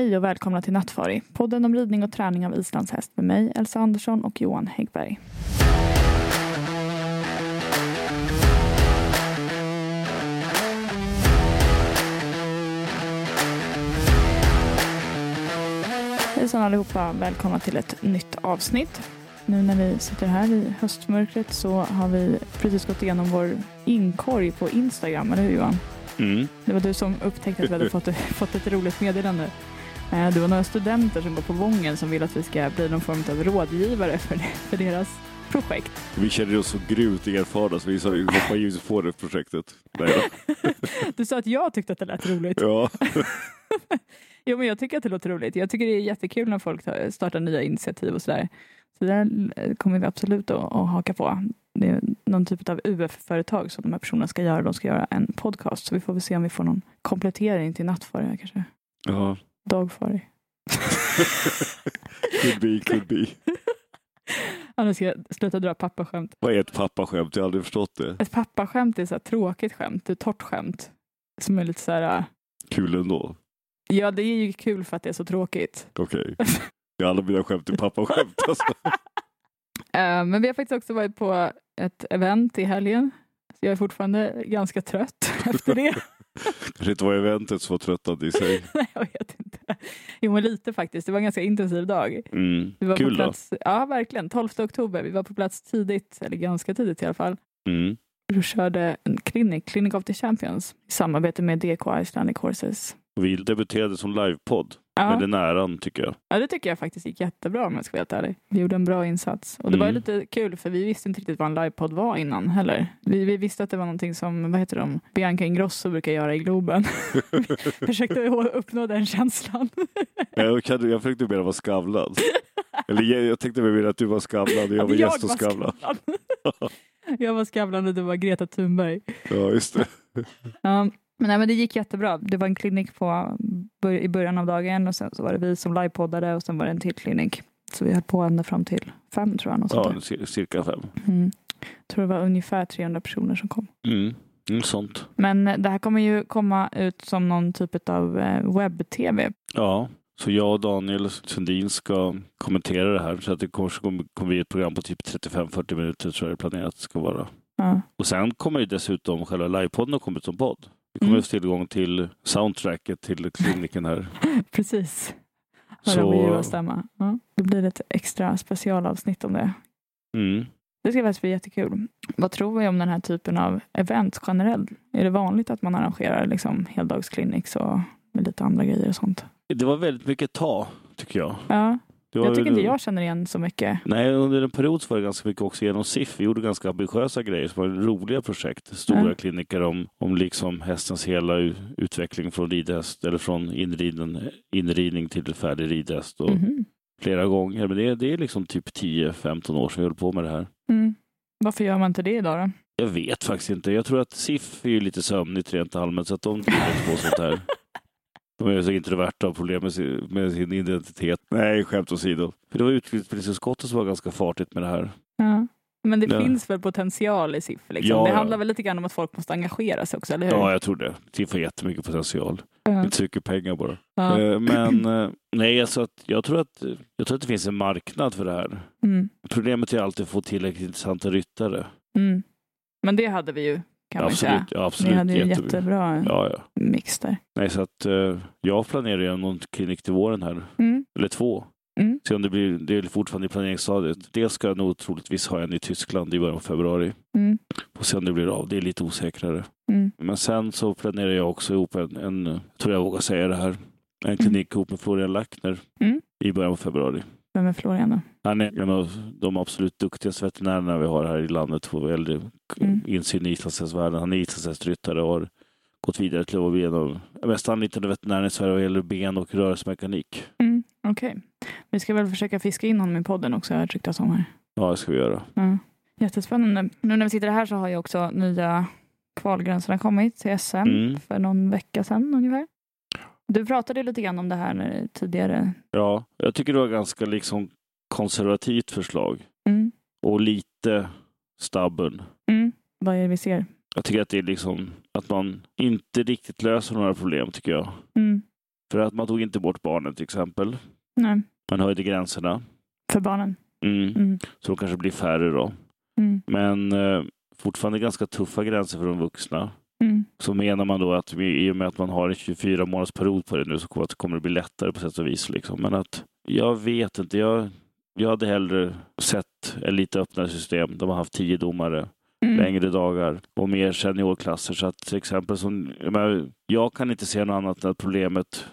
Hej och välkomna till Nattfari, podden om ridning och träning av islandshäst med mig, Elsa Andersson och Johan Häggberg. Hejsan allihopa, välkomna till ett nytt avsnitt. Nu när vi sitter här i höstmörkret så har vi precis gått igenom vår inkorg på Instagram, eller hur Johan? Mm. Det var du som upptäckte att vi hade fått, fått ett roligt meddelande. Eh, Det var några studenter som går på Vången som vill att vi ska bli någon form av rådgivare för, för deras projekt. Vi känner oss så grymt erfarna så vi sa vi hoppar givetvis på det projektet. Nej, då. Du sa att jag tyckte att det lät roligt. ja. Jo, men jag tycker att det låter roligt. Jag tycker det är jättekul när folk tar- startar nya initiativ och sådär. Så det där eh, kommer vi absolut att, att haka på. Det är någon typ av UF-företag som de här personerna ska göra. De ska göra en podcast. Så vi får väl se om vi får någon komplettering till nattfari här kanske. ja. Dagfari. Could be, could be. Ja, nu ska jag sluta dra pappaskämt. Vad är ett pappaskämt? Jag har aldrig förstått det. Ett pappaskämt är så här tråkigt skämt. Ett torrt skämt. Som är lite så här. äh, Kul ändå. Ja, det är ju kul för att det är så tråkigt. Okej. Ja, Alla mina skämt är pappaskämt. Alltså. Eh, Men vi har faktiskt också varit på ett event i helgen. Jag är fortfarande ganska trött efter det. Kanske inte var eventet som var tröttande i sig. Nej, jag vet inte. Jo, men lite faktiskt. Det var en ganska intensiv dag. Mm. Vi var Kul på då. plats, Ja, verkligen. 12 oktober. Vi var på plats tidigt, eller ganska tidigt i alla fall. Mm. Och körde en klinik, Clinic of the Champions, i samarbete med DK Icelandic Horses. Vi debuterade som livepodd Ja. med den äran tycker jag. Ja, det tycker jag faktiskt gick jättebra om jag ska vara helt ärlig. Vi gjorde en bra insats. Och det var Mm. lite kul för vi visste inte riktigt vad en livepodd var innan heller. Vi, vi visste att det var någonting som, vad heter de, Bianca Ingrosso brukar göra i Globen. vi försökte uppnå den känslan. Jag, kan, jag försökte mer vara skavlad. Eller jag, jag tänkte mer att du var skavlad och jag var Att gäst och var skavlad. Skavlan. jag var Skavlan och du var Greta Thunberg. Ja, just det. Ja, men, nej, men det gick jättebra. Det var en klinik på, i början av dagen och sen så var det vi som livepoddade och sen var det en till klinik. Så vi höll på ända fram till fem tror jag. Något Ja, cirka fem. Mm. Jag tror det var ungefär 300 personer som kom. Mm. Sånt. Men eh, det här kommer ju komma ut som någon typ av eh, webb-tv. Ja, så jag och Daniel Sundin ska kommentera det här. Så att det kommer, kommer, kommer bli ett program på typ 35-40 minuter tror jag det är planerat att det ska vara. Ja. Och sen kommer ju dessutom själva livepodden att komma ut som podd. Vi kommer Mm. få tillgång till soundtracket till kliniken här. Precis. Höra Så- min. Ja. Det blir ett extra specialavsnitt om det. Mm. Det ska faktiskt bli jättekul. Vad tror vi om den här typen av event generellt? Är det vanligt att man arrangerar liksom heldagsklinik och med lite andra grejer och sånt? Det var väldigt mycket ta, tycker jag. Ja, var jag tycker inte jag känner igen så mycket. Nej, under en period så var det ganska mycket också genom SIF. Vi gjorde ganska ambitiösa grejer som var roliga projekt. Stora Ja. kliniker om, om liksom hästens hela utveckling från ridhäst eller från inriden, inridning till färdig ridhäst. Och Mhm. Flera gånger. Men det, det är liksom typ 10-15 år sedan vi höll på med det här. Mm. Varför gör man inte det idag då? Jag vet faktiskt inte. Jag tror att SIF är ju lite sömnigt rent allmänt så att de inte på sånt här. De är så introverta och problem med sin, med sin identitet. Nej, skämt åsido. För det var utbildningsutskottet som var ganska fartigt med det här. Ja. Men det Ja. finns väl potential i SIF? Liksom. Ja, det handlar väl lite grann om att folk måste engagera sig också, eller hur? Ja, jag tror det. SIF har jättemycket potential. Inte så mycket pengar bara. Eh, Men eh, nej, alltså att, jag, tror att, jag tror att det finns en marknad för det här. Mm. Problemet är alltid att få tillräckligt intressanta ryttare. Mm. Men det hade vi ju, kan man ju säga. absolut, absolut. Ni hade ju jättebra. jättebra Ja, ja. mix där. Nej, så att eh, jag planerar ju någon klinik till våren här. Mm. Eller två. Mm. Se om det blir, det är fortfarande i planeringsstadiet. Dels ska jag nog troligtvis ha en i Tyskland i början av februari. Mm. Se om det blir av. Det är lite osäkrare. Mm. Men sen så planerar jag också ihop en, en jag tror jag vågar säga det här, en klinik ihop med Florian Lackner Mm. i början av februari. Vem är Florian då? Han är en av de absolut duktigaste veterinärerna vi har här i landet för äldre Mm. insyn i islandshästvärlden. Han är islandshästryttare och har gått vidare till att bli en av mest anlitade veterinärerna i Sverige vad gäller ben och rörelsemekanik. Mm. Okej. Vi ska väl försöka fiska in honom i podden också, har jag ryktats om här. Ja, det ska vi göra. Ja. Jättespännande. Nu när vi sitter här så har ju också nya kvalgränserna kommit till SM Mm. för någon vecka sedan ungefär. Du pratade lite grann om det här när- tidigare. Ja, jag tycker det var ganska liksom konservativt förslag Mm. och lite stubborn. Mm. Vad är det vi ser? Jag tycker att det är liksom att man inte riktigt löser några problem tycker jag. Mm. För att man tog inte bort barnen till exempel. Nej, Man höjde gränserna. för barnen. Mm. Mm. Så de kanske blir färre då. Mm. Men eh, fortfarande ganska tuffa gränser för de vuxna. Mm. Så menar man då att vi, i och med att man har en 24 månaders period på det nu så kommer det, bli lättare på sätt och vis. Liksom. Men att jag vet inte. Jag, jag hade hellre sett ett lite öppnare system. De har haft tio domare, Mm. längre dagar och mer seniorklasser. Så att till exempel som, jag, jag kan inte se något annat än att problemet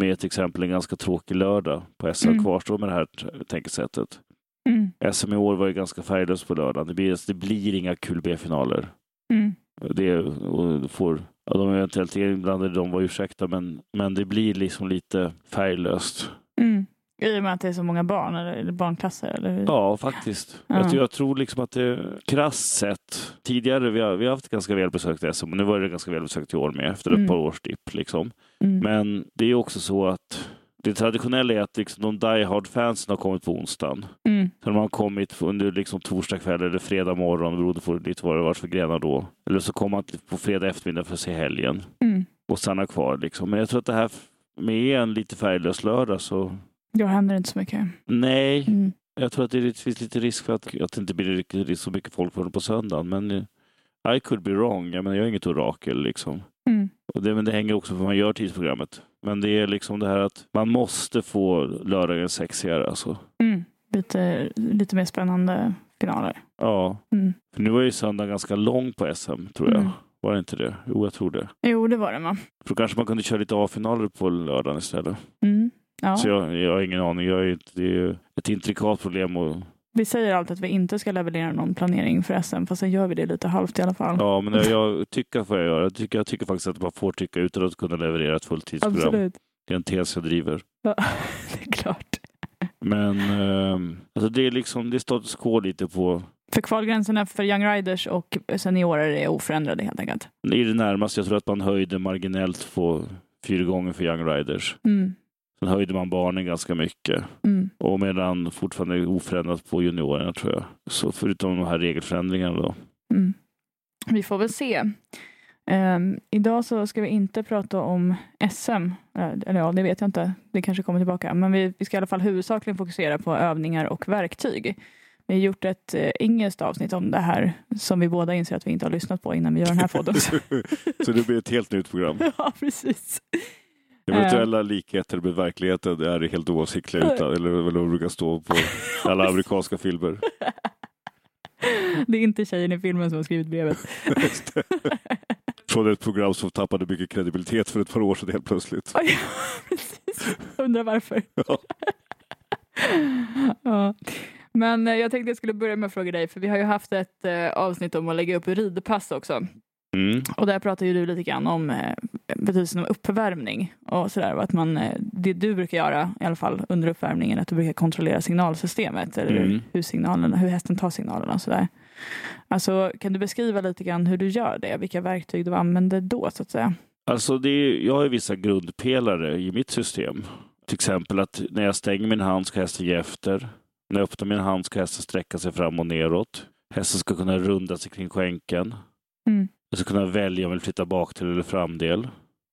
med till exempel en ganska tråkig lördag på SM Mm. kvarstår med det här tänkesättet. Mm. SM i år var ju ganska färglöst på lördagen. Det blir, det blir inga kul B-finaler. Mm. Det och får, ja, de är eventuellt inblandade, de var ursäkta, men, men det blir liksom lite färglöst. Mm. I och med att det är så många barn, eller, barnklasser? Eller? hur? Ja, faktiskt. Ja. Jag, tror- jag tror liksom att det krasst sett, tidigare, vi har, vi har haft ganska välbesökt SM och nu var det ganska välbesökt i år med efter ett Mm. par års dipp. Liksom. Mm. Men det är också så att det traditionella är att liksom de die hard-fansen har kommit på onsdagen. Mm. Så de har kommit under liksom torsdag kväll eller fredag morgon, beroende på lite vad det var för grenar då. Eller så kommer man på fredag eftermiddag för att se helgen Mm. och stanna kvar. Liksom. Men jag tror att det här med en lite färglös lördag så Då händer det inte så mycket. nej, Mm. jag tror att det finns lite risk för att, att det inte blir så mycket folk på, på söndagen. Men eh, I could be wrong. Jag, menar, jag är inget orakel. Liksom. Mm. Och det, men det hänger också på hur man gör tidsprogrammet. Men det är liksom det här att man måste få lördagen sexigare. Alltså. Mm. Lite, lite mer spännande finaler. Ja, Mm. för nu var ju söndagen ganska lång på SM tror jag. Mm. Var det inte det? Jo, jag tror det. Jo, det var det va? För då kanske man kunde köra lite A-finaler på lördagen istället. Mm. Ja. Så jag, jag har ingen aning. Jag är, det är ju ett intrikat problem. Och, Vi säger alltid att vi inte ska leverera någon planering för SM, fast sen gör vi det lite halvt i alla fall. ja, men jag, jag tycker får jag göra. Jag tycker, jag tycker faktiskt att man får tycka utan att kunna leverera ett fulltidsprogram. Absolut. Det är en tes jag driver. Ja, det är klart. Men ehm, alltså det är liksom, det är status quo lite på För kvalgränserna för Young Riders och seniorer är oförändrade helt enkelt. i det närmaste. Jag tror att man höjde marginellt på fyra gånger för Young Riders. Mm. Sen höjde man barnen ganska mycket. Mm. Och medan fortfarande är oförändrat på juniorerna tror jag. Så förutom de här regelförändringarna då. Mm. Vi får väl se. Ehm, idag så ska vi inte prata om SM. Eh, Eller ja, det vet jag inte. Det kanske kommer tillbaka. Men vi, vi ska i alla fall huvudsakligen fokusera på övningar och verktyg. Vi har gjort ett eh, engelskt avsnitt om det här som vi båda inser att vi inte har lyssnat på innan vi gör den här podden. så det blir ett helt nytt program. ja, precis. Eventuella likheter med verkligheten är helt oavsiktliga utan, eller vad det brukar stå på alla amerikanska filmer. Det är inte tjejen i filmen som har skrivit brevet. Från ett program som tappade mycket kredibilitet för ett par år sedan helt plötsligt. Oj, precis. Undrar varför. Ja. ja. Men eh, jag tänkte jag skulle börja med att fråga dig, för vi har ju haft ett eh, avsnitt om att lägga upp ridpass också. Mm. Och där pratar ju du lite grann om eh, betydelsen av uppvärmning och sådär. Att man, eh, det du brukar göra, i alla fall under uppvärmningen, att du brukar kontrollera signalsystemet eller Mm. hur, signalerna, hur hästen tar signalerna och sådär. Alltså, kan du beskriva lite grann hur du gör det? Vilka verktyg du använder då, så att säga? Alltså det är, jag har vissa grundpelare i mitt system. Till exempel att när jag stänger min hand ska hästen ge efter. När jag öppnar min hand ska hästen sträcka sig fram och neråt. Hästen ska kunna runda sig kring skänken. Mm. Jag ska kunna välja om jag vill flytta bak till eller framdel.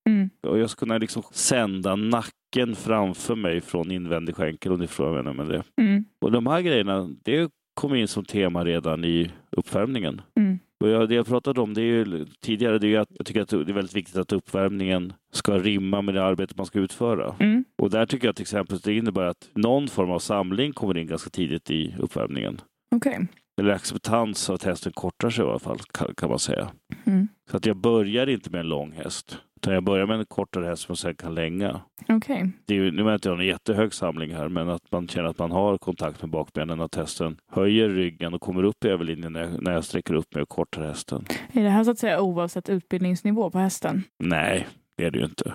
Mm. Och jag ska kunna liksom sända nacken framför mig från invändig skänkel om ni förstår vad jag menar med det. Mm. Och de här grejerna, det kom in som tema redan i uppvärmningen. Mm. Och jag, det jag pratade om det är ju, tidigare, det är ju att jag tycker att det är väldigt viktigt att uppvärmningen ska rimma med det arbete man ska utföra. Mm. Och där tycker jag till exempel att det innebär att någon form av samling kommer in ganska tidigt i uppvärmningen. Okej. Eller acceptans av att hästen kortar sig i alla fall, kan, kan man säga. Mm. Så att jag börjar inte med en lång häst, utan jag börjar med en kortare häst som sen kan länga. Okej. Det är ju, nu menar jag inte en jättehög samling här, men att man känner att man har kontakt med bakbenen, att hästen höjer ryggen och kommer upp i överlinjen när jag, när jag sträcker upp mig och kortar hästen. Är det här så att säga oavsett utbildningsnivå på hästen? Nej, det är det ju inte.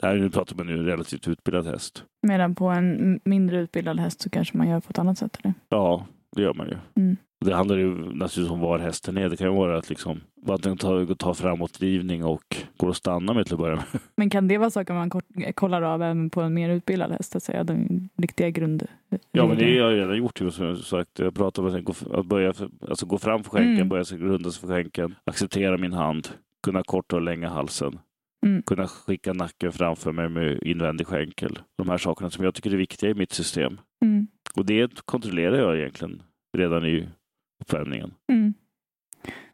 Det här nu pratar man nu en relativt utbildad häst. Medan på en mindre utbildad häst så kanske man gör på ett annat sätt? Eller? Ja, det gör man ju. Mm. Det handlar ju naturligtvis om var hästen är. Det kan ju vara att liksom, att den tar, tar framåtdrivning och går att stanna med till att börja med. Men kan det vara saker man kort, kollar av även på en mer utbildad häst? Att säga, de riktiga grund... Ja, men det har jag redan gjort. Som jag sagt. Jag pratar om att börja, alltså gå fram för skänken, Mm. börja sig runda sig för skänken, acceptera min hand, kunna korta och länga halsen. Mm. Kunna skicka nacken framför mig med invändig skänkel. De här sakerna som jag tycker är viktiga i mitt system. Mm. Och det kontrollerar jag egentligen redan i uppvärmningen. Mm.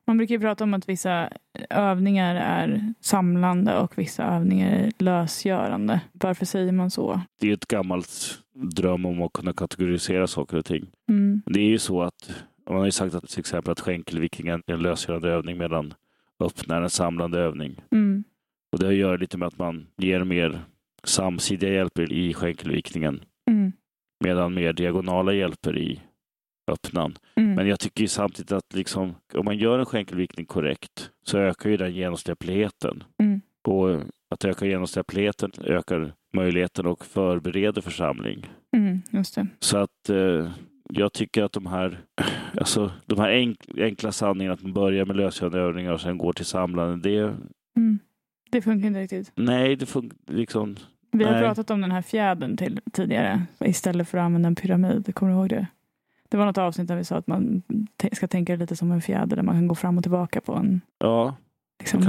Man brukar ju prata om att vissa övningar är samlande och vissa övningar är lösgörande. Varför säger man så? Det är ett gammalt dröm om att kunna kategorisera saker och ting. Mm. Det är ju så att man har ju sagt att till exempel att skänkelviktningen är en lösgörande övning medan öppna är en samlande övning. Mm. Och det har att göra lite med att man ger mer samsidiga hjälper i skänkelviktningen Mm. medan mer diagonala hjälper i öppnan. Mm. Men jag tycker samtidigt att liksom, om man gör en skänkelviktning korrekt så ökar ju den genomsläppligheten. Mm. Och att öka genomsläppligheten ökar möjligheten och förbereder församling. Mm. Så att eh, jag tycker att de här, alltså, de här enk- enkla sanningarna att man börjar med lösgörande övningar och sen går till samlande, det, Mm. Det funkar inte riktigt. nej, det funkar liksom, Vi har Nej. pratat om den här fjädern till, tidigare istället för att använda en pyramid. Kommer du ihåg det? Det var något avsnitt där vi sa att man ska tänka lite som en fjäder där man kan gå fram och tillbaka på en ja, liksom,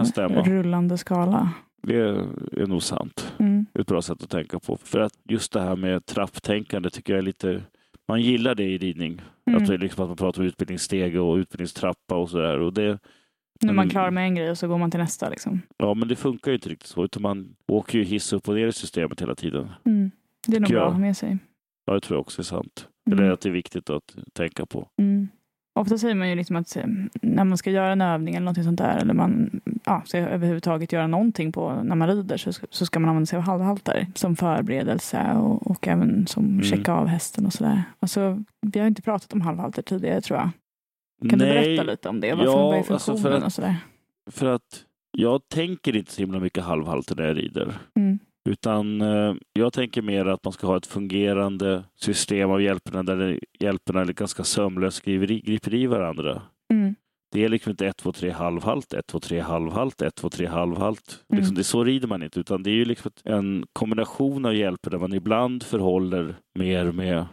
rullande skala. det är nog sant. Mm. Ett bra sätt att tänka på. För att just det här med trapptänkande tycker jag är lite, man gillar det i ridning. Mm. Att, det liksom att man pratar om utbildningsstege och utbildningstrappa och sådär. Och det, När man Mm. klarar med en grej och så går man till nästa. Liksom. ja, men det funkar ju inte riktigt så, utan man åker ju hiss upp och ner i systemet hela tiden. Mm. Det är nog bra att ha med sig. Ja, det tror jag också är sant. Mm. Eller att det är viktigt att tänka på. Mm. Ofta säger man ju liksom att eh, när man ska göra en övning eller något sånt där eller man ja, ska överhuvudtaget göra någonting på när man rider så, så ska man använda sig av halvhalter som förberedelse och, och även som Mm. checka av hästen och sådär. Alltså, vi har inte pratat om halvhalter tidigare tror jag. Kan Nej, du berätta lite om det? Varför, Ja, vad är alltså funktionen för att- och sådär? för att jag tänker inte så himla mycket halvhalter när jag rider. Mm. Utan eh, jag tänker mer att man ska ha ett fungerande system av hjälperna där hjälperna är ganska sömlöst griper i- varandra. Mm. Det är liksom inte 1, 2, 3 halvhalt, 1, 2, 3 halvhalt, 1, 2, 3 halvhalt. Mm. Liksom, det, så rider man inte, utan det är ju liksom en kombination av hjälper där man ibland förhåller mer med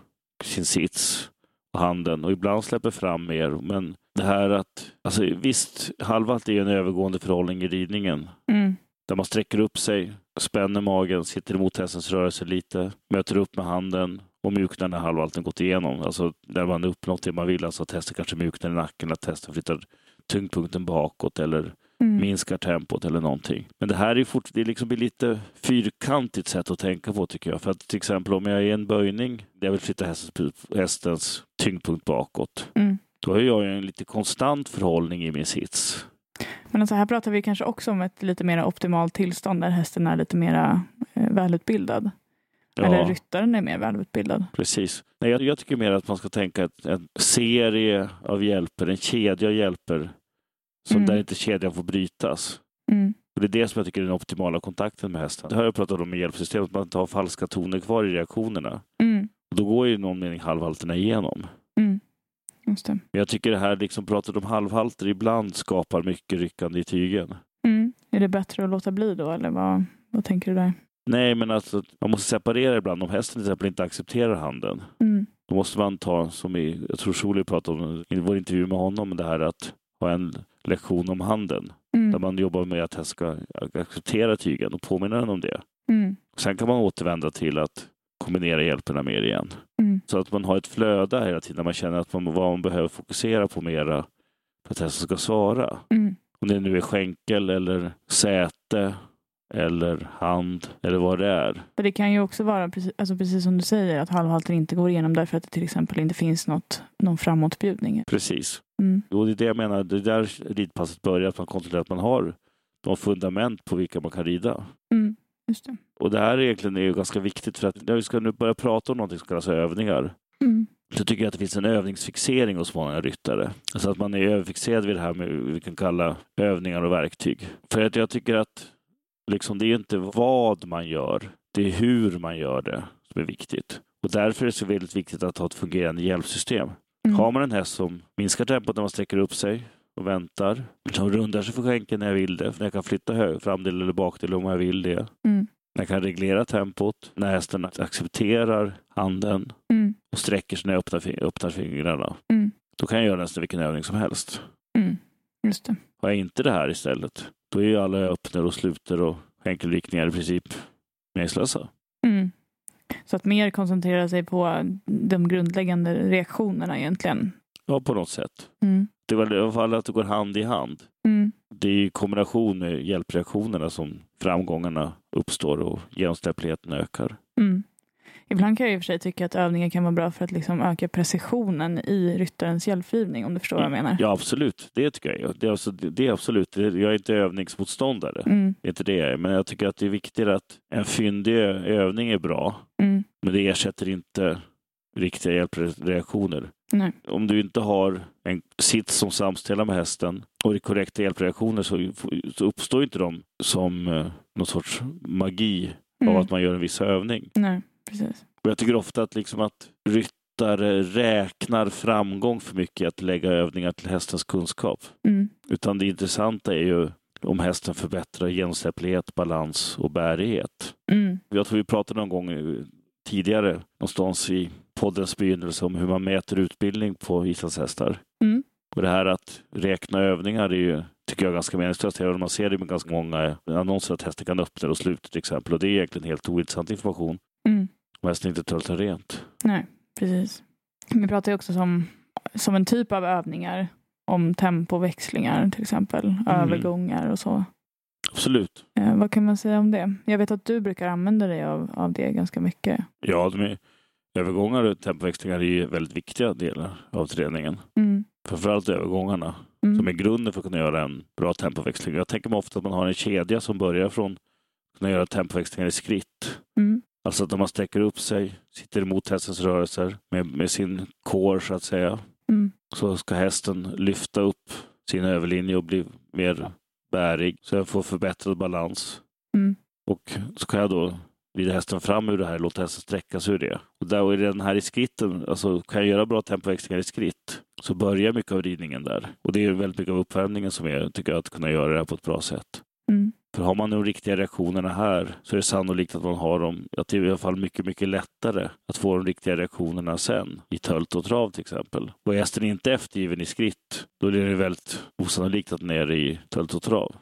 sin sits och handen och ibland släpper fram mer. Men det här att, alltså visst, halvhalt är ju en övergående förhållning i ridningen Mm. Där man sträcker upp sig, spänner magen, sitter emot hästens rörelse lite, möter upp med handen och mjuknar när halvhalten gått igenom. Alltså när man uppnått det man vill, alltså att hästen kanske mjuknar i nacken, att hästen flyttar tyngdpunkten bakåt eller Mm. minskar tempot eller någonting. Men det här är fort, det liksom blir lite fyrkantigt sätt att tänka på tycker jag. För att till exempel om jag är i en böjning där jag vill flytta hästens, hästens tyngdpunkt bakåt, Mm. då har jag en lite konstant förhållning i min sits. Men alltså här pratar vi kanske också om ett lite mer optimalt tillstånd där hästen är lite mer eh, välutbildad. Eller ryttaren är mer välutbildad. Precis. Nej, jag, jag tycker mer att man ska tänka ett, en serie av hjälper, en kedja av hjälper som Mm. där inte kedjan får brytas. Mm. Och det är det som jag tycker är den optimala kontakten med hästen. Det har jag pratat om i hjälpsystemet, att man inte har falska toner kvar i reaktionerna. Mm. Och då går ju i någon mening halvhalterna igenom. Mm. Just det. Men jag tycker det här, liksom pratet om halvhalter ibland skapar mycket ryckande i tygen. Mm. Är det bättre att låta bli då eller vad, vad tänker du där? Nej, men alltså man måste separera ibland. Om hästen till exempel inte accepterar handen, Mm. då måste man ta, som i, jag tror Shuli pratade om i vår intervju med honom, det här att ha en lektion om handen. Där Mm. man jobbar med att hästen ska acceptera tygen och påminna den om det. Mm. Sen kan man återvända till att kombinera hjälperna mer igen. Mm. Så att man har ett flöde hela tiden, man känner att man, vad man behöver fokusera på mera för att hästen ska svara. Mm. Om det nu är skänkel eller säte eller hand eller vad det är. För det kan ju också vara precis, alltså precis som du säger att halvhalter inte går igenom därför att det till exempel inte finns något, någon framåtbjudning. Precis. Mm. Och det är det jag menar, det är där ridpasset börjar, att man kontrollerar att man har de fundament på vilka man kan rida. Mm. Det. Och det här egentligen är ju ganska viktigt för att när vi ska nu börja prata om någonting som kallas övningar Mm. så tycker jag att det finns en övningsfixering hos många ryttare. Alltså att man är överfixerad vid det här med vi kan kalla övningar och verktyg. För att jag tycker att liksom, det är inte vad man gör, det är hur man gör det som är viktigt. Och därför är det så väldigt viktigt att ha ett fungerande hjälpsystem. Mm. Har man en häst som minskar tempot när man sträcker upp sig och väntar, som rundar sig för skänken när jag vill det, för jag kan flytta hög, framdel eller bakdel om jag vill det, Mm. jag kan reglera tempot, när hästen accepterar handen Mm. och sträcker sig när jag öppnar, öppnar fingrarna, Mm. då kan jag göra nästan vilken övning som helst. Mm. Just det. Har jag inte det här istället, då är ju alla öppnar och sluter och skänkelvikningar i princip meningslösa. Mm. Så att mer koncentrera sig på de grundläggande reaktionerna egentligen. Ja, på något sätt. Mm. Det väl i alla fall att det går hand i hand. Mm. Det är i kombination med hjälpreaktionerna som framgångarna uppstår och genomsläppligheten ökar. Mm. Ibland kan jag i och för sig tycka att övningar kan vara bra för att liksom öka precisionen i ryttarens hjälpgivning, om du förstår vad jag menar. Ja, absolut. Det tycker jag. Det är, alltså, det är absolut. Jag är inte övningsmotståndare. Mm. Det är inte det jag är. Men jag tycker att det är viktigt att en fyndig övning är bra. Mm. Men det ersätter inte riktiga hjälpreaktioner. Nej. Om du inte har en sits som samspelar med hästen och det är korrekta hjälpreaktioner så, så uppstår inte de som eh, någon sorts magi Mm. av att man gör en viss övning. Nej, precis. Och jag tycker ofta att, liksom att ryttare räknar framgång för mycket att lägga övningar till hästens kunskap. Mm. Utan det intressanta är ju om hästen förbättrar genomsläpplighet, balans och bärighet. Mm. Jag tror vi pratade någon gång eh, tidigare någonstans i poddens begynnelse om hur man mäter utbildning på islandshästar. Mm. Och det här att räkna övningar är ju, tycker jag, ganska meningslöst. Även om man ser det med ganska många annonser att hästen kan öppna och sluta till exempel. Och det är egentligen helt ointressant information Mm. om hästen inte töltar rent. Nej, precis. Vi pratar ju också som, som en typ av övningar om tempoväxlingar till exempel, övergångar och så. Absolut. Eh, vad kan man säga om det? Jag vet att du brukar använda dig av, av det ganska mycket. Ja, de är, övergångar och tempoväxlingar är ju väldigt viktiga delar av träningen. Mm. Framförallt övergångarna Mm. som är grunden för att kunna göra en bra tempoväxling. Jag tänker mig ofta att man har en kedja som börjar från att kunna göra tempoväxlingar i skritt. Mm. Alltså att när man sträcker upp sig, sitter emot hästens rörelser med, med sin core så att säga, Mm. så ska hästen lyfta upp sin överlinje och bli mer bärig så jag får förbättrad balans. Mm. Och så kan jag då rida hästen fram ur det här, låta hästen sträcka sig ur det. Och där och den här i skritten, alltså kan jag göra bra tempoväxlingar i skritt så börjar mycket av ridningen där. Och det är väldigt mycket av uppvärmningen som är, tycker jag, att kunna göra det här på ett bra sätt. Mm. För har man de riktiga reaktionerna här så är det sannolikt att man har dem, att det är i alla fall mycket, mycket lättare att få de riktiga reaktionerna sen i tölt och trav till exempel. Och är hästen inte eftergiven i skritt, då är det väldigt osannolikt att den är i tölt och trav.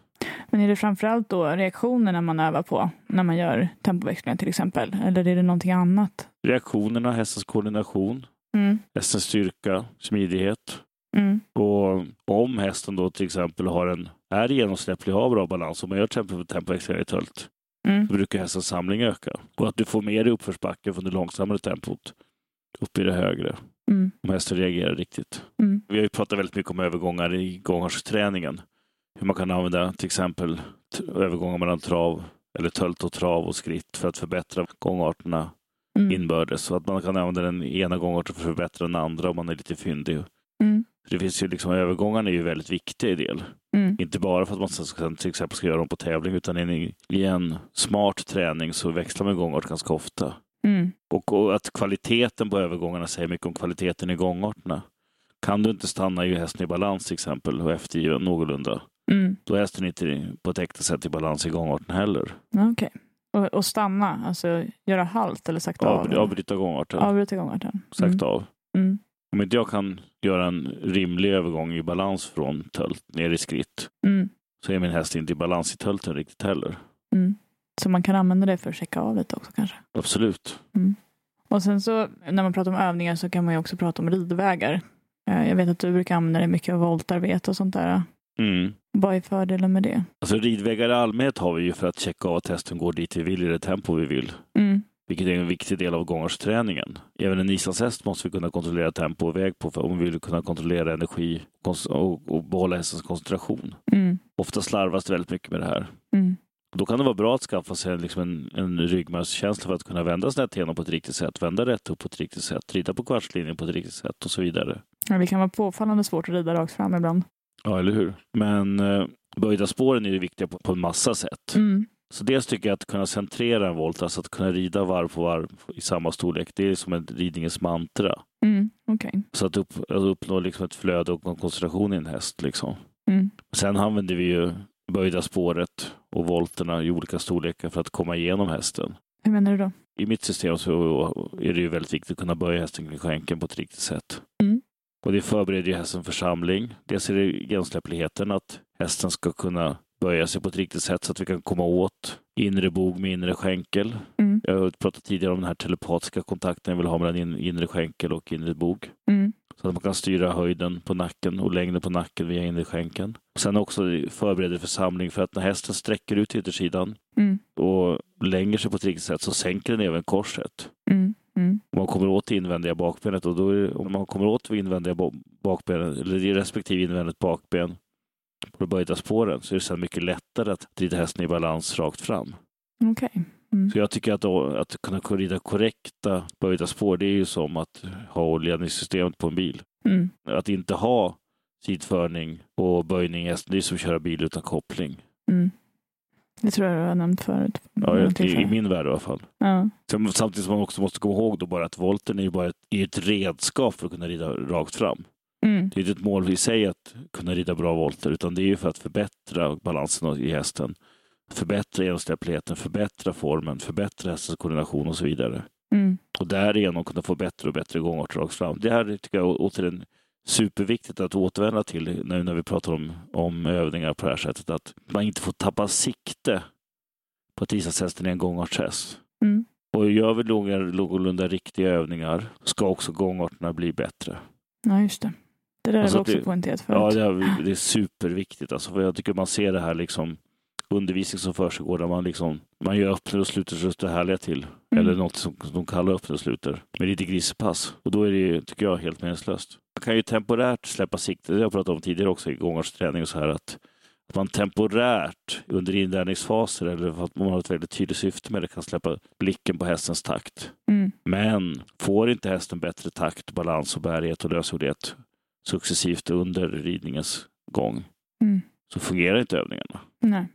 Men är det framförallt då reaktionerna man övar på när man gör tempoväxlingar till exempel? Eller är det någonting annat? Reaktionerna, hästens koordination, Mm. hästens styrka, smidighet. Mm. Och om hästen då till exempel har en, är genomsläpplig och har bra balans, om man gör tempo, tempoväxlingar i tölt, Mm. då brukar hästens samling öka. Och att du får mer i uppförsbacke från det långsammare tempot upp i det högre. Mm. Om hästen reagerar riktigt. Mm. Vi har ju pratat väldigt mycket om övergångar i gångartsträningen. Hur man kan använda till exempel övergångar mellan trav eller tölt och trav och skritt för att förbättra gångarterna Mm. inbördes. Så att man kan använda den ena gångarten för att förbättra den andra om man är lite fyndig. Mm. Det finns ju liksom, övergångarna är ju väldigt viktig del. Mm. Inte bara för att man sen till exempel ska göra dem på tävling utan i, i en smart träning så växlar man gångart ganska ofta. Mm. Och, och att kvaliteten på övergångarna säger mycket om kvaliteten i gångarterna. Kan du inte stanna i hästen i balans till exempel och eftergiven någorlunda, Mm. då är hästen inte på ett äkta sätt i balans i gångarten heller. Okej. Och, och stanna, alltså göra halt eller sakta av? Av, avbryta gångarten, Avbryta gångarten. sakta av. Mm. Om inte jag kan göra en rimlig övergång i balans från tölt ner i skritt Mm. så är min häst inte i balans i tölten riktigt heller. Mm. Så man kan använda det för att checka av lite också kanske? Absolut. Och sen så när man pratar om övningar så kan man ju också prata om ridvägar. Eh, Jag vet att du brukar använda dig mycket av voltarbete och sånt där. Mm. Vad är fördelen med det? Alltså ridvägar i allmänhet har vi ju för att checka av att hästen går dit vi vill i det tempo vi vill. Mm. Vilket är en viktig del av gångartsträningen. Även en islandshäst måste vi kunna kontrollera tempo och väg på för om vi vill kunna kontrollera energi och, och behålla hästens koncentration. Mm. Ofta slarvas det väldigt mycket med det här. Mm. Då kan det vara bra att skaffa sig liksom en, en ryggmärgskänsla för att kunna vända snett igenom på ett riktigt sätt, vända rätt upp på ett riktigt sätt, rida på kvartslinjen på ett riktigt sätt och så vidare. Ja, det kan vara påfallande svårt att rida rakt fram ibland. Ja, eller hur? Men eh, böjda spåren är ju viktiga på, på en massa sätt. Mm. Så dels tycker jag att kunna centrera en volt, alltså att kunna rida varv på varv i samma storlek, det är som en ridningens mantra. Mm. Okej. Så att, upp, att uppnå liksom ett flöde och en koncentration i en häst. Liksom. Mm. Sen använder vi ju böjda spåret och volterna i olika storlekar för att komma igenom hästen. Hur menar du då? I mitt system så är det ju väldigt viktigt att kunna böja hästen kring skänken på ett riktigt sätt. Mm. Och det förbereder hästen för samling. Dels är det genomsläppligheten, att hästen ska kunna böja sig på ett riktigt sätt så att vi kan komma åt inre bog med inre skänkel. Mm. Jag har pratat tidigare om den här telepatiska kontakten jag vill ha mellan in, inre skänkel och inre bog. Mm. Så att man kan styra höjden på nacken och längden på nacken via inre skänkeln. Sen också förbereder för samling för att när hästen sträcker ut yttersidan Mm. och länger sig på ett riktigt sätt så sänker den även korset. Mm. Mm. Man kommer åt det invändiga bakbenet och då är, om man kommer åt invändiga ba- bakbenet eller det respektive invändigt bakben på de böjda spåren så är det sen mycket lättare att rida hästen i balans rakt fram. Okej. Mm. Så jag tycker att, då, att kunna rida korrekta böjda spår det är ju som att ha ledningssystemet på en bil. Mm. Att inte ha sidförning och böjning i hästen det är som att köra bil utan koppling. Mm. Det tror jag du har nämnt förut. Ja, i, i min värld i alla fall. ja. Sen, samtidigt som man också måste komma ihåg då bara att volten är ju bara ett, är ett redskap för att kunna rida rakt fram. Mm. Det är inte ett mål i sig att kunna rida bra volter, utan det är ju för att förbättra balansen i hästen. Förbättra genomsläppligheten, förbättra formen, förbättra hästens koordination och så vidare. Mm. Och därigenom kunna få bättre och bättre gångarter rakt fram. Det här tycker jag återigen superviktigt att återvända till nu när vi pratar om, om övningar på det här sättet. Att man inte får tappa sikte på att islandshästen är en gångartshäst. Mm. Och gör vi någorlunda riktiga övningar ska också gångarterna bli bättre. Ja, just det. Det där Alltså har vi också det- poängterat Ja, förut. det är, det är superviktigt. Alltså, för jag tycker man ser det här liksom undervisning som försiggår där man liksom man gör öppnar och sluter så det härliga till. Mm. Eller något som de kallar öppnar och sluter. Med lite grisepass. Och då är det, tycker jag, helt meningslöst. Man kan ju temporärt släppa siktet. Det har jag pratat om tidigare också i gångartsträning och så här att att man temporärt under inlärningsfaser eller för att man har ett väldigt tydligt syfte med det kan släppa blicken på hästens takt. Mm. Men får inte hästen bättre takt, balans och bärighet och lösgjordhet successivt under ridningens gång Mm. så fungerar inte övningarna. Nej,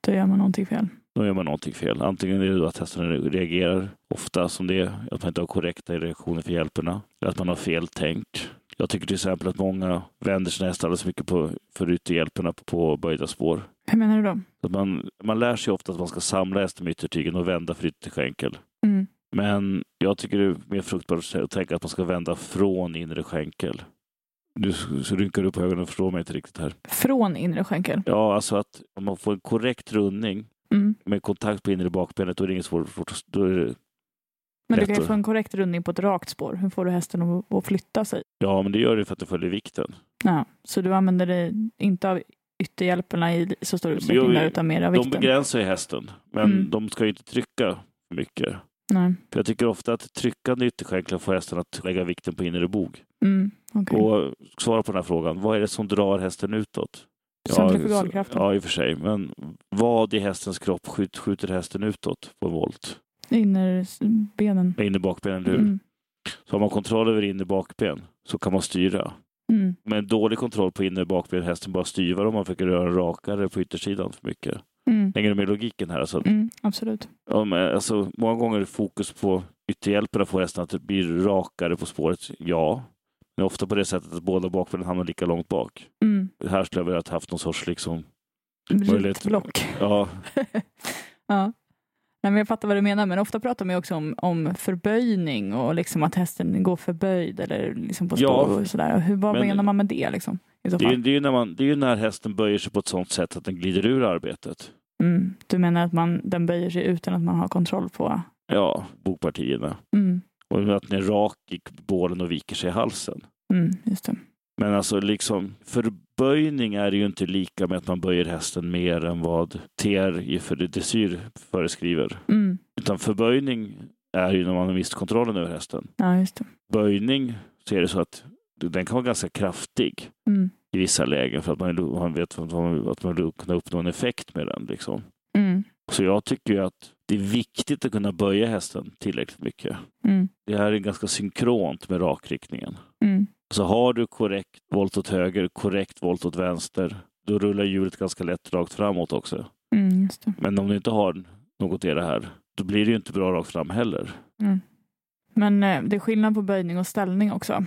då gör man någonting fel. Då gör man någonting fel. Antingen är det då att hästen reagerar ofta som det är, att man inte har korrekta reaktioner för hjälperna, eller att man har fel tänk. Jag tycker till exempel att många vänder sina hästar alldeles mycket på, för ytterhjälperna på, på böjda spår. Hur menar du då? Att man, man lär sig ofta att man ska samla hästen med yttertygen och vända för ytterskänkel. Mm. Men jag tycker det är mer fruktbart att tänka att man ska vända från inre skänkel. Nu rynkar du på ögonen och förstår mig inte riktigt här. Från inre skänkel? Ja, alltså att om man får en korrekt rundning Mm. med kontakt på inre bakbenet, då är det inget svårt då är det, Men du kan ju få en korrekt rundning på ett rakt spår. Hur får du hästen att, flytta sig? ja, men det gör det för att det följer vikten. Ja, så du använder det inte av ytterhjälperna i så stor utsträckning där, utan mer av De vikten? begränsar ju hästen, men Mm. de ska ju inte trycka för mycket. Nej. För jag tycker ofta att tryckande ytterskänklar får hästen att lägga vikten på inre bog. Mm. okej. Och svara på den här frågan, vad är det som drar hästen utåt? Centrifugalkraften. Ja, i och för sig. Men vad i hästens kropp skjut, skjuter hästen utåt på en volt? Innerbenen. Med inne bakbenen, eller hur? Mm. Så har man kontroll över inne bakben så kan man styra. Mm. Med dålig kontroll på inne bakben hästen bara styvar om man försöker röra rakare på yttersidan för mycket. Mm. Hänger du med logiken här? Alltså, Mm. Absolut. ja, men, alltså, många gånger är fokus på ytterhjälperna får hästen att det blir rakare på spåret. Ja, men ofta på det sättet att båda bakbenen hamnar lika långt bak. Mm. Här skulle jag vilja ha haft någon sorts liksom. Ritblock. ja, ja. Nej, men jag fattar vad du menar, men ofta pratar man ju också om, om förböjning och liksom att hästen går förböjd eller liksom på Ja, spår och sådär. Hur, vad men- menar man med det? Liksom, i så Det är, fall? det, är ju när man, det är ju när hästen böjer sig på ett sånt sätt att den glider ur arbetet. Mm. Du menar att man, den böjer sig utan att man har kontroll på... Ja, bokpartierna. Mm. Och att den är rak i bålen och viker sig i halsen. Mm. Just det. Men alltså liksom förböjning är ju inte lika med att man böjer hästen mer än vad TR för dressyr föreskriver. Mm. Utan förböjning är ju när man har mist kontrollen över hästen. Ja, just det. Böjning så är det så att den kan vara ganska kraftig Mm. i vissa lägen för att man, man vet att man, att man vill kunna uppnå en effekt med den. Liksom. Mm. Så jag tycker ju att det är viktigt att kunna böja hästen tillräckligt mycket. Mm. Det här är ganska synkront med rakriktningen. Mm. Så har du korrekt volt åt höger, korrekt volt åt vänster, då rullar hjulet ganska lätt rakt framåt också. Mm. Men om du inte har något i det här, då blir det ju inte bra rakt fram heller. Mm. Men eh, det är skillnad på böjning och ställning också.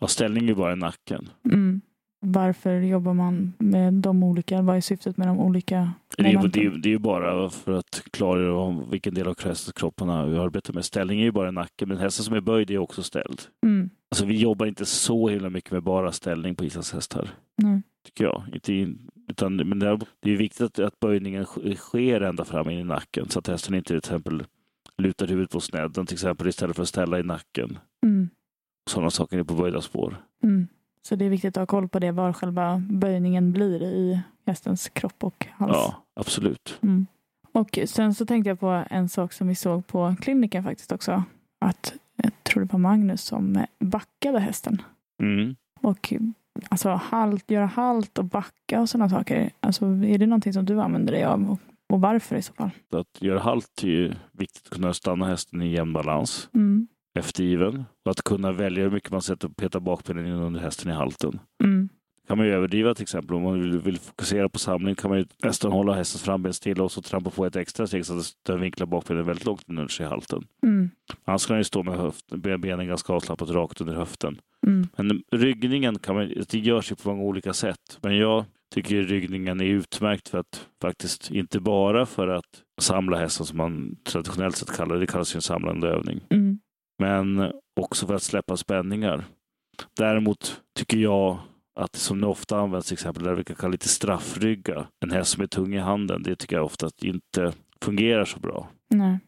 Ja, ställning är bara nacken. Mm. Varför jobbar man med de olika? Vad är syftet med de olika Det är, ju- momenten? det, är, ju- det är ju bara för att klargöra vilken del av hästens kropp man vi arbetar med. Ställning är ju bara nacken, men hästen som är böjd är också ställd. Mm. Alltså vi jobbar inte så himla mycket med bara ställning på islandshästar. Nej. tycker jag. Inte Utan, men det är, viktigt att, att böjningen sk- sker ända fram in i nacken så att hästen inte till exempel lutar huvudet på snedden till exempel istället för att ställa i nacken. Mm. Sådana saker är på böjda spår. Mm. Så det är viktigt att ha koll på det, var själva böjningen blir i hästens kropp och hals. Ja, absolut. Mm. Och sen så tänkte jag på en sak som vi såg på kliniken faktiskt också. Att jag tror det var Magnus som backade hästen. Mm. Och alltså halt, göra halt och backa och sådana saker. Alltså är det någonting som du använder dig av? Och, och varför i så fall? Att göra halt är ju viktigt att kunna stanna hästen i jämn balans, Mm. eftergiven. Och att kunna välja hur mycket man sätter och petar bakbenen under hästen i halten. Mm. Kan man ju överdriva till exempel. Om man vill, vill fokusera på samling kan man ju nästan hålla hästens framben stilla och så trampa på ett extra steg så att den vinklar bakbenen väldigt långt under sig i halten. Mm. Annars kan den ju stå med höft, benen ganska avslappnat rakt under höften. Mm. Men ryggningen kan man, det görs ju på många olika sätt. Men jag tycker ryggningen är utmärkt för att faktiskt inte bara för att samla hästen som man traditionellt sett kallar det, det kallas ju en samlande övning. Mm. Men också för att släppa spänningar. Däremot tycker jag att som det ofta används till exempel där vi kan kalla lite straffrygga, en häst som är tung i handen, det tycker jag ofta att inte fungerar så bra. Nej.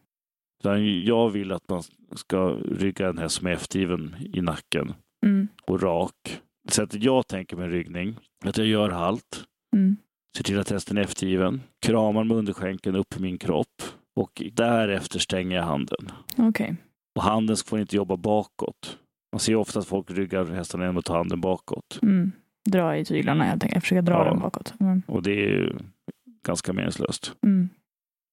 Jag vill att man ska rygga en häst som är eftergiven i nacken Mm. och rak. Sättet jag tänker med ryggning, att jag gör halt, Mm. ser till att hästen är eftergiven, kramar med underskänken upp i min kropp och därefter stänger jag handen. Okej. Och handen får inte jobba bakåt. Man ser ofta att folk ryggar hästarna genom att ta handen bakåt. Mm. Dra i tyglarna helt enkelt. Försöka dra Ja. dem bakåt. Mm. Och det är ju ganska meningslöst. Mm.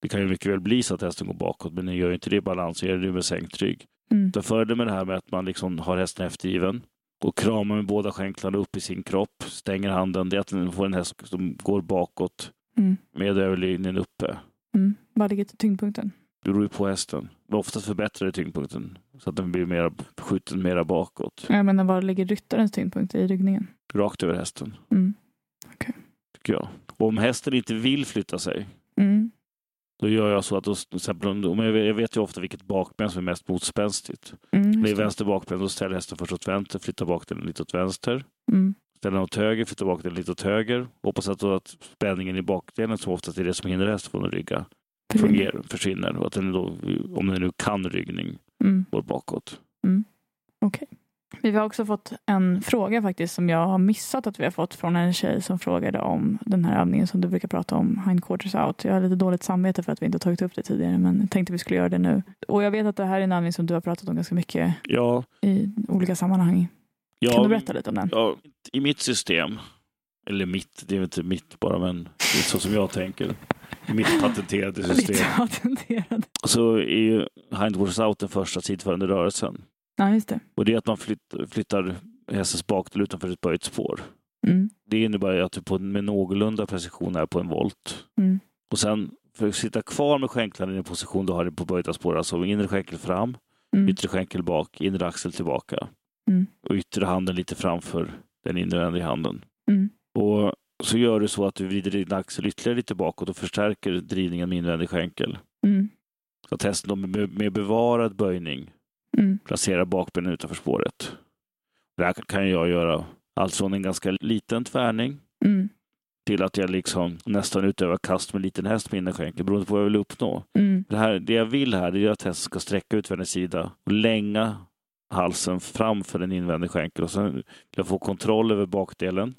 Det kan ju mycket väl bli så att hästen går bakåt, men den gör ju inte det i balans, gör det med sänkt rygg. Mm. Fördelen med det här med att man liksom har hästen eftergiven och kramar med båda skänklarna upp i sin kropp, stänger handen, det är att den får en häst som går bakåt Mm. med överlinjen uppe. Mm. Var ligger tyngdpunkten? Det beror ju på hästen. Men oftast förbättrar det tyngdpunkten så att den blir mer, skjuten mera bakåt. Jag menar, var ligger ryttarens tyngdpunkt i ryggningen? Rakt över hästen, Mm. tycker jag. Och om hästen inte vill flytta sig, Mm. då gör jag så att då, till exempel, om jag, vet ju ofta vilket bakben som är mest motspänstigt. Mm. Det är vänster bakben, då ställer hästen först åt vänster, flyttar bakdelen lite åt vänster. Mm. Ställer den åt höger, flyttar bakdelen lite åt höger. Hoppas att, då att spänningen i bakdelen, som oftast är det som hindrar hästen från att rygga, fungerar, försvinner. Och att den då, om den nu kan ryggning, Mm. går bakåt. Vi har också fått en fråga faktiskt som jag har missat att vi har fått från en tjej som frågade om den här övningen som du brukar prata om, hindquarters out. Jag har lite dåligt samvete för att vi inte tagit upp det tidigare men tänkte vi skulle göra det nu. Och jag vet att det här är en övning som du har pratat om ganska mycket Ja, i olika sammanhang. ja, Kan du berätta lite om den? Ja, I mitt system, eller mitt, det är inte mitt bara, men det är så som jag tänker. I mitt patenterade system. Lite patenterad. Så är ju hindquarters out den första sidförande rörelsen. Ja, just det. Och det är att man flytt, flyttar hästens bakdel utanför ett böjt spår. Mm. Det innebär att du på, med någorlunda precision är på en volt. Mm. Och sen för att sitta kvar med skänklarna i en position du har på böjda spår, alltså inre skänkel fram, Mm. yttre skänkel bak, inre axel tillbaka. Mm. Och yttre handen lite framför den inre handen. Mm. Och så gör du så att du vrider din axel ytterligare lite bakåt och förstärker drivningen med invändig skänkel. Mm. Så hästen då med, med bevarad böjning Mm. placerar bakbenen utanför spåret. Det här kan jag göra allt från en ganska liten tvärning Mm. till att jag liksom nästan utövar kast med liten häst med innerskänkel beroende på vad jag vill uppnå. Mm. Det, här, det jag vill här är att hästen ska sträcka utvändig sida och länga halsen framför den invändig skänkel och sen vill jag få kontroll över bakdelen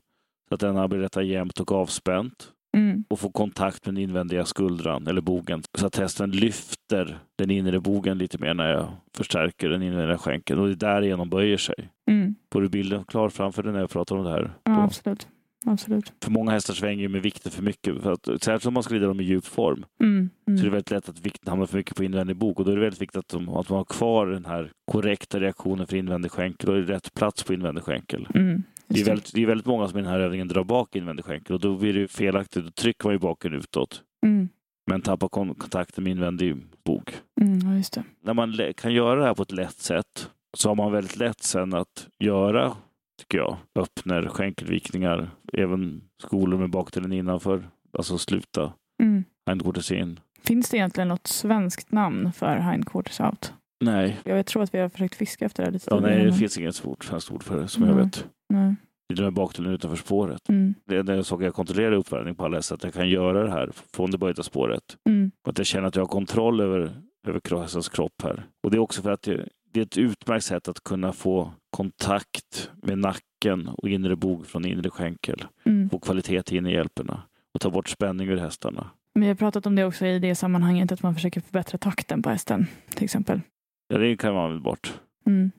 så att den arbetar jämnt och avspänt Mm. och få kontakt med den invändiga skuldran eller bogen så att hästen lyfter den inre bogen lite mer när jag förstärker den invändiga skänkeln och det därigenom böjer sig. Mm. Får du bilden klar framför dig när jag pratar om det här? Ja, absolut. absolut. För många hästar svänger ju med vikten för mycket. För att, särskilt om man ska rida dem i djup form Mm. så är det Mm. väldigt lätt att vikten hamnar för mycket på invändig bok och då är det väldigt viktigt att, de, att man har kvar den här korrekta reaktionen för invändig skänkel och rätt plats på invändig skänkel. Mm. Det är, väldigt, det är väldigt många som i den här övningen drar bak invändig skänkel och då blir det felaktigt. Då trycker man ju baken utåt Mm. men tappar kon- kontakten med invändig bok. Mm. Just det. När man kan göra det här på ett lätt sätt så har man väldigt lätt sen att göra, tycker jag, öppner, skänkelvikningar, även skolor med bakdelen innanför, alltså sluta Mm. hindquarters in. Finns det egentligen något svenskt namn för hindquarters out? Nej, Jag tror att vi har försökt fiska efter det lite ja, nej det men- finns inget svårt svenskt ord för det som jag Mm. vet. Nej. i den här bakdelen utanför spåret. Mm. Det är den saken jag kontrollerar uppvärmning på alla hästar, att jag kan göra det här från det böjda spåret. Mm. Att jag känner att jag har kontroll över, över hästens kropp här. Och det är också för att det, det är ett utmärkt sätt att kunna få kontakt med nacken och inre bog från inre skänkel. Mm. Få kvalitet in i hjälperna och ta bort spänning ur hästarna. Vi har pratat om det också i det sammanhanget att man försöker förbättra takten på hästen till exempel. Ja, det kan man väl bort. Mm.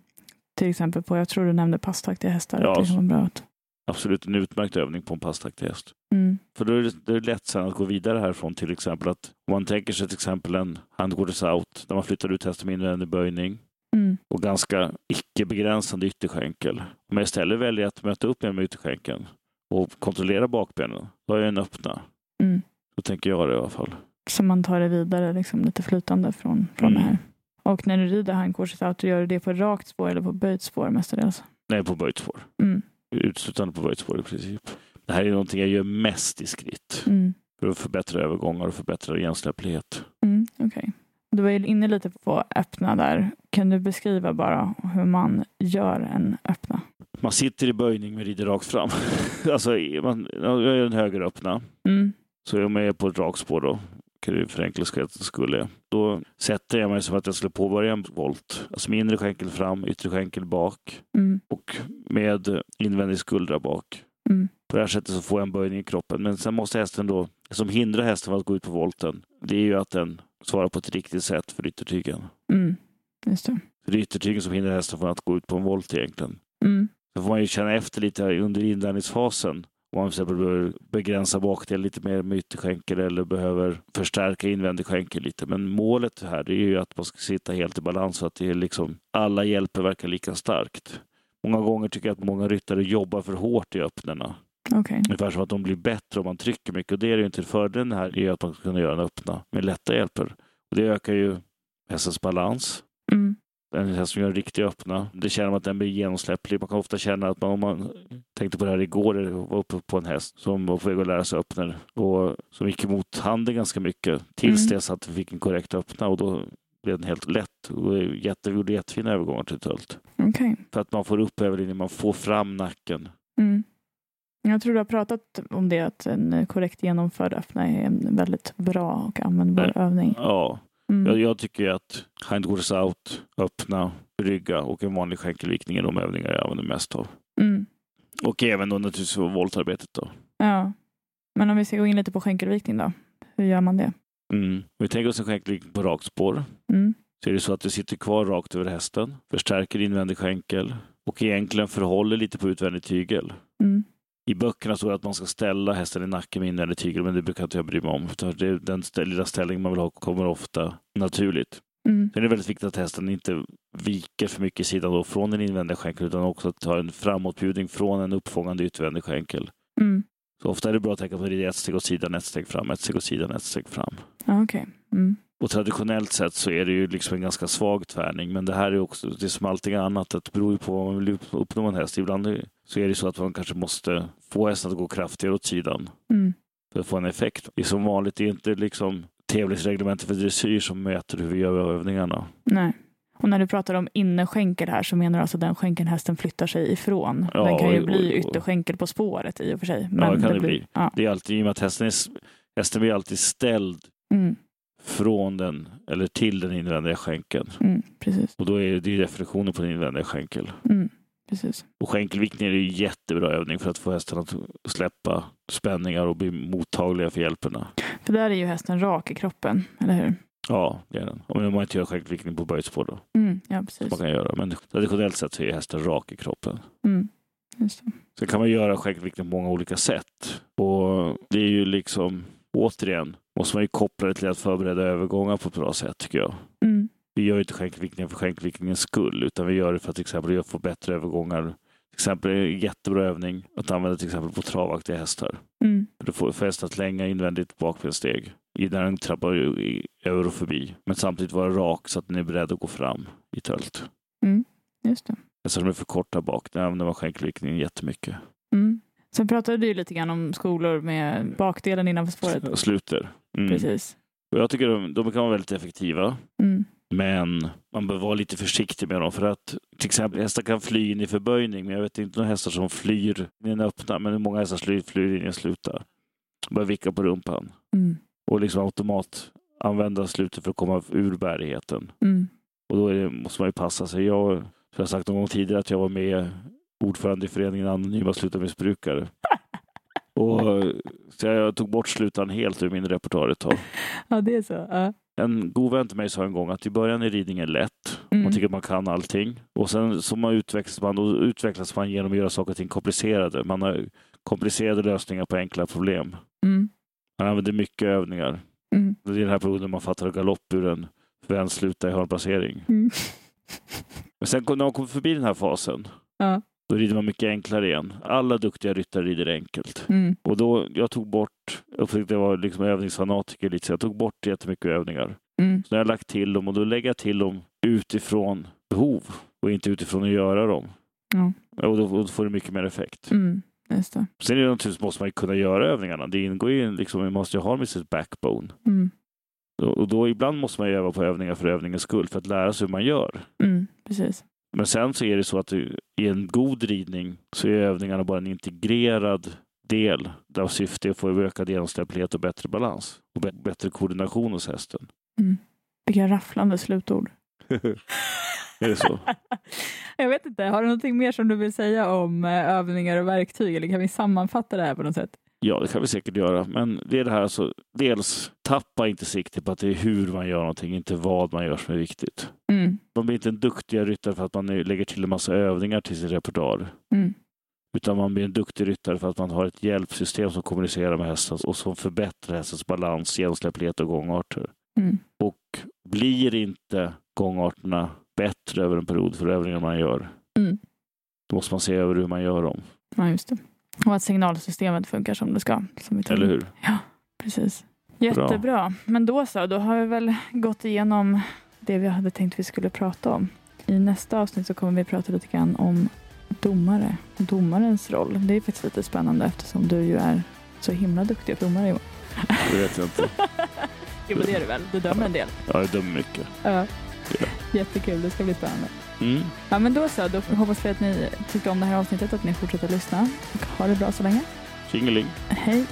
Till exempel på, jag tror du nämnde passtaktiga hästar. Ja, det kan bra att, Absolut en utmärkt övning på en passtaktig häst. mm. För då är det, det är lätt sen att gå vidare härifrån till exempel att om man tänker sig till exempel en handquarters out där man flyttar ut hästen med invändig böjning Mm. och ganska icke-begränsande ytterskänkel. Om jag istället väljer att möta upp med ytterskänkeln och kontrollera bakbenen, då har jag en öppna. Mm. Så tänker jag det i alla fall. Så man tar det vidare liksom, lite flytande från, från Mm. det här. Och när du rider handcourses out, gör du det på rakt spår eller på böjt spår mestadels? Nej, på böjt spår. Mm. Uteslutande på böjt spår i princip. Det här är någonting jag gör mest i skritt. Mm. För att förbättra övergångar och förbättra gensläpplighet. Mm. Okej. Du var inne lite på öppna där. Kan du beskriva bara hur man gör en öppna? Man sitter i böjning men rider rakt fram. alltså, man, jag gör en högeröppna. Mm. Så om jag är på ett rakspår då, det för enkelhetens skull, då sätter jag mig som att jag skulle påbörja en volt. Alltså med inre skänkel fram, yttre skänkel bak Mm. och med invändig skuldra bak. Mm. På det här sättet så får jag en böjning i kroppen. Men sen måste hästen då, som hindrar hästen från att gå ut på volten, det är ju att den svarar på ett riktigt sätt för yttertygen. Mm. Just det. Så det är yttertygen som hindrar hästen från att gå ut på en volt egentligen. Mm. Så får man ju känna efter lite under inlärningsfasen. Om man till exempel behöver begränsa bakdel lite mer med ytterskänkel eller behöver förstärka invändig skänkel lite. Men målet här är ju att man ska sitta helt i balans så att det är liksom alla hjälper verkar lika starkt. Många gånger tycker jag att många ryttare jobbar för hårt i öppnarna. Okej. Ungefär som att de blir bättre om man trycker mycket. Och det är det ju inte. Fördelen här är att man ska kunna göra en öppna med lätta hjälper. Och det ökar ju hästens balans. Mm. En häst som gör en riktig öppna. Det känner man att den blir genomsläpplig. Man kan ofta känna att man, om man tänkte på det här igår, var uppe på en häst som var på väg att lära sig öppna och som gick emot handen ganska mycket tills Mm. dess att vi fick en korrekt öppna och då blev den helt lätt och jätte, gjorde jättefina övergångar till tölt. Okej. För att man får upp överlinjen, man får fram nacken. Mm. Jag tror du har pratat om det, att en korrekt genomförd öppna är en väldigt bra och användbar Mm. övning. Ja, Mm. jag, jag tycker att hindquarters out, öppna, rygga och en vanlig skänkelvikning är de övningar jag använder mest av. Mm. Och även då naturligtvis voltarbetet då. Ja. Men om vi ska gå in lite på skänkelvikning då. Hur gör man det? Mm. Om vi tänker oss en skänkelvikning på rakt spår Mm. så är det så att du sitter kvar rakt över hästen, förstärker invändig skänkel och egentligen förhåller lite på utvändig tygel. Mm. I böckerna står det att man ska ställa hästen i nacken med invändig tygel, men det brukar inte jag bry mig om. Det är den lilla ställning man vill ha kommer ofta naturligt. Mm. Sen är det väldigt viktigt att hästen inte viker för mycket i sidan då från den invändiga skänkeln utan också tar en framåtbjudning från en uppfångande utvändig skänkel. Mm. Så ofta är det bra att tänka på det ett steg åt sidan, ett steg fram, ett steg åt sidan, ett steg fram. Ja, Okej. Mm. Och traditionellt sett så är det ju liksom en ganska svag tvärning, men det här är också, det är som allting annat, att det beror ju på vad man vill upp- uppnå med en häst. Ibland är- så är det så att man kanske måste få hästen att gå kraftigare åt sidan Mm. för att få en effekt. Det är som vanligt, det är inte liksom tävlingsreglementet för dressyr som mäter hur vi gör övningarna. Nej. Och när du pratar om innerskänkel här så menar du alltså den skänkeln hästen flyttar sig ifrån. Ja, den kan ju och- bli ytterskänkel på spåret i och för sig. det kan det blir, bli. Ja. Det är alltid, i och med att hästen, är, hästen blir alltid ställd Mm. från den, eller till den invändiga skänkeln. Mm. Precis. Och då är det definitionen på den invändiga skänkel. Mm. Precis. Och skänkelviktning är en jättebra övning för att få hästen att släppa spänningar och bli mottagliga för hjälperna. För där är ju hästen rak i kroppen, eller hur? Ja, det är den. Om man inte gör skänkelviktning på böjtspår då. Mm. Ja, precis. Man kan göra. Men traditionellt sett så är hästen rak i kroppen. Mm. Just det. Sen kan man göra skänkelviktning på många olika sätt. Och det är ju liksom, återigen, måste man ju koppla det till att förbereda övergångar på ett bra sätt tycker jag. Mm. Vi gör inte skänkelviktningen för skänkelviktningens skull, utan vi gör det för att till exempel få bättre övergångar. Till exempel en jättebra övning att använda till exempel på travaktiga hästar. Mm. Du får får hästen att länga invändigt bakbensteg i- när den trappar över och förbi. Men samtidigt vara rak så att den är beredd att gå fram i tölt. Just det. Hästar som är för korta bak, där använder man skänkelviktningen jättemycket. Mm. Sen pratade du lite grann om skolor med bakdelen innanför spåret. Sluter. Mm. Precis. Och jag tycker de, de kan vara väldigt effektiva. Mm. Men man bör vara lite försiktig med dem för att till exempel hästar kan fly in i förböjning, men jag vet inte några hästar som flyr in i den öppna, men många hästar flyr, flyr in i en sluta? Börjar vicka på rumpan Mm. och liksom automat använda slutet för att komma ur bärigheten. Mm. Och då det, måste man ju passa sig. Jag, som jag har sagt någon gång tidigare att jag var med ordförande i föreningen Anonyma Slutarmissbrukare. Och, så jag tog bort slutan helt ur min repertoar ett tag. Ja, det är så. Ja. En god vän till mig sa en gång att i början är ridning är lätt. Mm. Man tycker att man kan allting. Och sen så man utvecklas man utvecklas man genom att göra saker och ting komplicerade. Man har komplicerade lösningar på enkla problem. Mm. Man använder mycket övningar. Mm. Det är den här perioden man fattar galopp ur en vänsluta i hörnplacering. Mm. Men sen när man kommer förbi den här fasen, Ja. Då rider man mycket enklare igen. Alla duktiga ryttare rider enkelt. Mm. Och då, jag tog bort, jag jag var liksom övningsfanatiker lite, så jag tog bort jättemycket övningar. Mm. Så jag har lagt till dem och då lägger jag till dem utifrån behov och inte utifrån att göra dem. Ja. Och då, och då får det mycket mer effekt. Mm. Just det. Sen är det naturligtvis måste man ju kunna göra övningarna. Det ingår ju liksom, man måste ju ha med sitt backbone. Mm. Och och då ibland måste man ju öva på övningar för övningens skull för att lära sig hur man gör. Mm. Precis. Men sen så är det så att i en god ridning så är övningarna bara en integrerad del där syftet är att få ökad genomsläpplighet och bättre balans och bä- bättre koordination hos hästen. Mm. Vilka rafflande slutord. är det så? Jag vet inte, har du någonting mer som du vill säga om eh, övningar och verktyg eller kan vi sammanfatta det här på något sätt? Ja, det kan vi säkert göra. Men det är det här alltså, dels tappa inte sikte på att det är hur man gör någonting, inte vad man gör som är viktigt. Mm. Man blir inte en duktigare ryttare för att man lägger till en massa övningar till sin repertoar. Mm. Utan man blir en duktig ryttare för att man har ett hjälpsystem som kommunicerar med hästen och som förbättrar hästens balans, genomsläpplighet och gångarter. Mm. Och blir inte gångarterna bättre över en period för övningar man gör, Mm. då måste man se över hur man gör dem. Ja, just det. Och att signalsystemet funkar som det ska. Som Eller hur? Precis. Jättebra. Men då så, då har vi väl gått igenom det vi hade tänkt vi skulle prata om. I nästa avsnitt så kommer vi prata lite grann om domare. Domarens roll. Det är faktiskt lite spännande eftersom du ju är så himla duktig domare Johan. Det vet jag inte. Jo men det är du väl? Du dömer en del. Ja, jag dömer mycket. Ja. Ja. Jättekul, det ska bli spännande. Mm. Ja men då så, då hoppas vi att ni tyckte om det här avsnittet, att ni fortsätter lyssna. Och ha det bra så länge. Tjingeling. Hej!